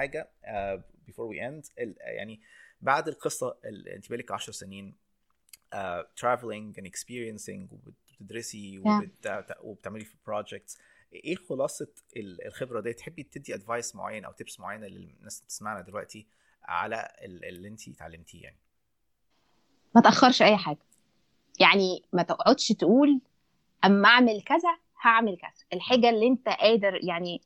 حاجة before we end يعني بعد القصة اللي انت بقالك 10 سنين travelling and experiencing وبتدرسي وبت- وبتعملي في projects إيه خلاصة ال- الخبرة دي تحبي تدي advice معين أو tips معينة للناس اللي بتسمعنا دلوقتي على ال- اللي انت اتعلمتيه يعني؟ ما تأخرش أي حاجة. يعني ما تقعدش تقول أما أعمل كذا هعمل كذا. الحاجة اللي انت قادر يعني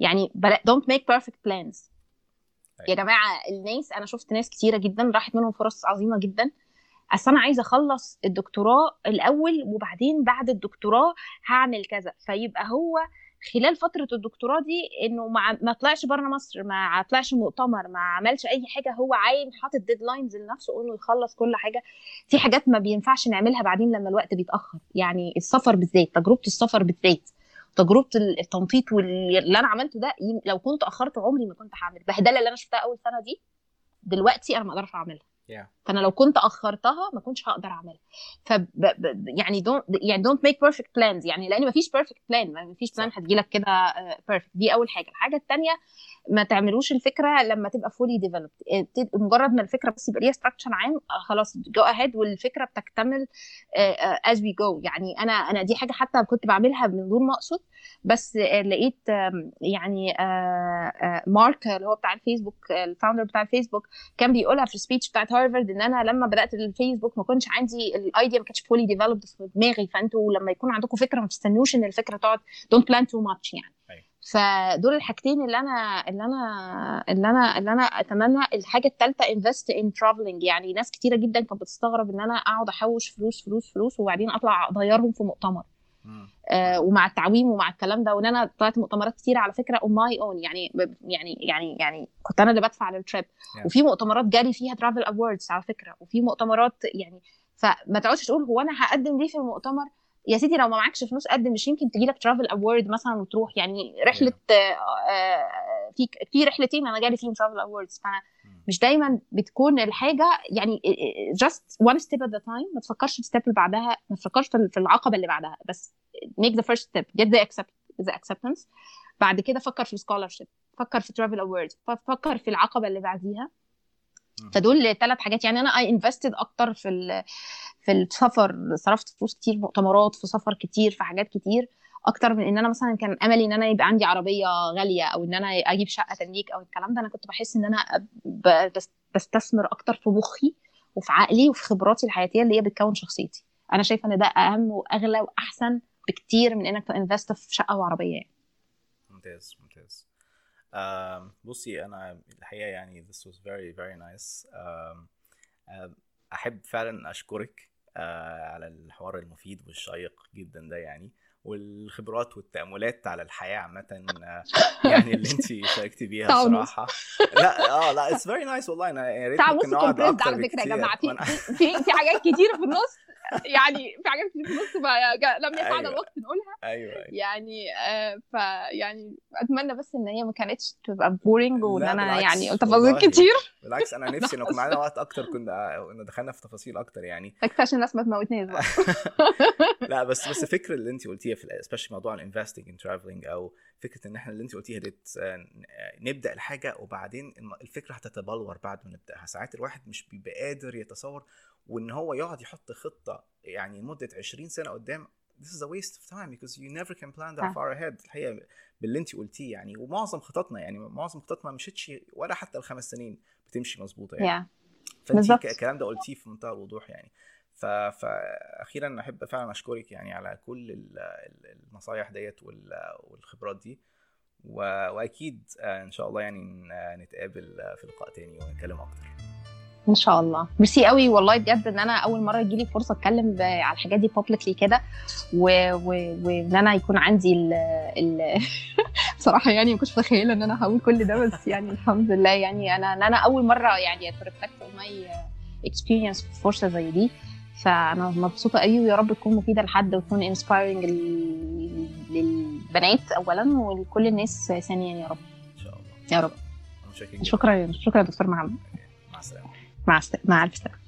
يعني بلا don't make perfect plans. يا أيوة. جماعة الناس أنا شفت ناس كتيرة جدا راحت منهم فرص عظيمة جدا. أصل أنا عايزة أخلص الدكتوراه الأول وبعدين بعد الدكتوراه هعمل كذا. فيبقى هو خلال فترة الدكتوراه دي إنه ما ما طلعش بره مصر ما طلعش مؤتمر ما عملش أي حاجة. هو عايم حاطط ديدلاينز لنفسه إنه يخلص كل حاجة. في حاجات ما بينفعش نعملها بعدين لما الوقت بيتأخر. يعني السفر بالذات تجربة السفر بالذات. تجربة التنطيط واللي أنا عملته ده لو كنت أخرت عمري ما كنت هعمل. البهدله اللي أنا شفتها أول سنة دي. دلوقتي أنا ما أقدرش أعملها. Yeah. فأنا لو كنت أخرتها ما كنتش هقدر أعملها. ف يعني don't يعني don't make perfect plans يعني لأن ما فيش perfect plan ما فيش plan. هتجي لك كده perfect دي أول حاجة. الحاجة الثانية ما تعملوش الفكرة لما تبقى fully developed مجرد ما الفكرة بس يبقى ليها structure عام آه، خلاص go ahead والفكرة بتكتمل as we go يعني أنا أنا دي حاجة حتى كنت بعملها من دون ما أقصد. بس آه، لقيت يعني آه، آه، مارك اللي هو بتاع الفيسبوك آه، ال founder بتاع الفيسبوك كان بيقولها في ال speech بتاعت هارفارد ان أنا لما بدات الفيسبوك ما كنتش عندي ال idea ما كانتش fully developed في دماغي فانتوا لما يكون عندكم فكرة ما تستنوش إن الفكرة تقعد don't plan too much يعني أيوة. فدول الحاجتين اللي أنا اللي أنا اللي أنا اللي أنا أتمنى الحاجة الثالثه invest in traveling يعني ناس كتيرة جدا كانت بتستغرب إن أنا أقعد أحوش فلوس فلوس فلوس وبعدين أطلع اضيرهم في مؤتمر. آه، ومع التعويم ومع الكلام ده وإن أنا طلعت مؤتمرات كتير على فكرة on my own يعني يعني يعني يعني كنت أنا اللي بدفع لل trip Yeah. وفي مؤتمرات جالي فيها travel awards على فكرة وفي مؤتمرات يعني فما تقعدش تقول هو أنا هقدم ليه في المؤتمر يا سيدي لو ما معكش فلوس قدم مش يمكن تجي لك travel award مثلا وتروح يعني رحلة آه، آه، في في رحلتين أنا جالي فيهم travel awards فأنا. مش دايما بتكون الحاجة يعني just one step at a time ما تفكرش في ال step اللي بعدها ما تفكرش في العقبة اللي بعدها بس make the first step get the accept the acceptance. بعد كده فكر في scholarship فكر في travel awards فكر في العقبة اللي بعديها. فدول ثلاث حاجات. يعني أنا I invested أكتر في في السفر صرفت فلوس كتير في مؤتمرات في سفر كتير في حاجات كتير. أكتر من إن أنا مثلا كان أملي إن أنا يبقى عندي عربية غالية أو إن أنا أجيب شقة تمليك أو الكلام ده أنا كنت بحس إن أنا بستثمر أكتر في مخي وفي عقلي وفي خبراتي الحياتية اللي هي بتكون شخصيتي. أنا شايفة إن ده أهم وأغلى وأحسن بكتير من إنك ت invest في شقة وعربية يعني. ممتاز ممتاز. بصي أنا الحقيقة يعني this was very very nice. أحب فعلا أشكرك على الحوار المفيد والشيق جدا ده يعني والخبرات والتأملات على الحياة عامة uh, يعني اللي انت شاركتي بيها. بصراحة لا آه لا it's very nice والله أنا يا ريت ممكن نقعد على فكرة يا. جماعة في في في حاجات كتير في النص يعني في حاجات كتير في النص لم يسعنا أيوة. الوقت نقولها أيوه أيوه يعني آه فيعني أتمنى بس إن هي ما كانتش تبقى boring وإن أنا يعني. تفاصيل كتير بالعكس أنا نفسي لو كان معانا وقت أكتر كنا دخلنا في تفاصيل أكتر يعني الناس ما تموتنيش بقى. لا بس بس الفكرة اللي انت قلتيها في specially موضوع ال investing in traveling أو فكرة إن إحنا اللي انت قلتيها دي نبدأ الحاجة وبعدين الفكرة هتتبلور بعد ما نبدأها. ساعات الواحد مش بيبقى قادر يتصور وإن هو يقعد يحط خطة يعني لمدة 20 سنة قدام this is a waste of time because you never can plan that آه. far ahead. الحقيقة باللي انت قلتيه يعني ومعظم خططنا يعني معظم خططنا ما مشيتش ولا حتى الخمس سنين بتمشي مظبوطة يعني. يا فانت الكلام ده قلتيه في منتهى الوضوح يعني. فاخيرا أحب فعلا أشكرك يعني على كل ال- ال- النصايح ديت وال... والخبرات دي. وأكيد إن شاء الله يعني نتقابل في لقاء تاني ونتكلم أكتر. إن شاء الله. ميرسي قوي والله بجد إن أنا أول مرة يجي لي فرصة أتكلم على الحاجات دي publicly كده. وإن أنا يكون عندي ال ال بصراحة يعني ما كنتش متخيلة إن أنا هقول كل ده بس يعني الحمد لله يعني أنا إن أنا أول مرة يعني reflect on my experience في فرصة زي دي. فأنا مبسوطة قوي ويا رب تكون مفيدة لحد وتكون inspiring للبنات اولا ولكل الناس ثانيا يا رب. ان شاء الله. يا رب. شكرا شكرا يا دكتور محمد. مع السلامة. مع الس- مع ألف سلامة.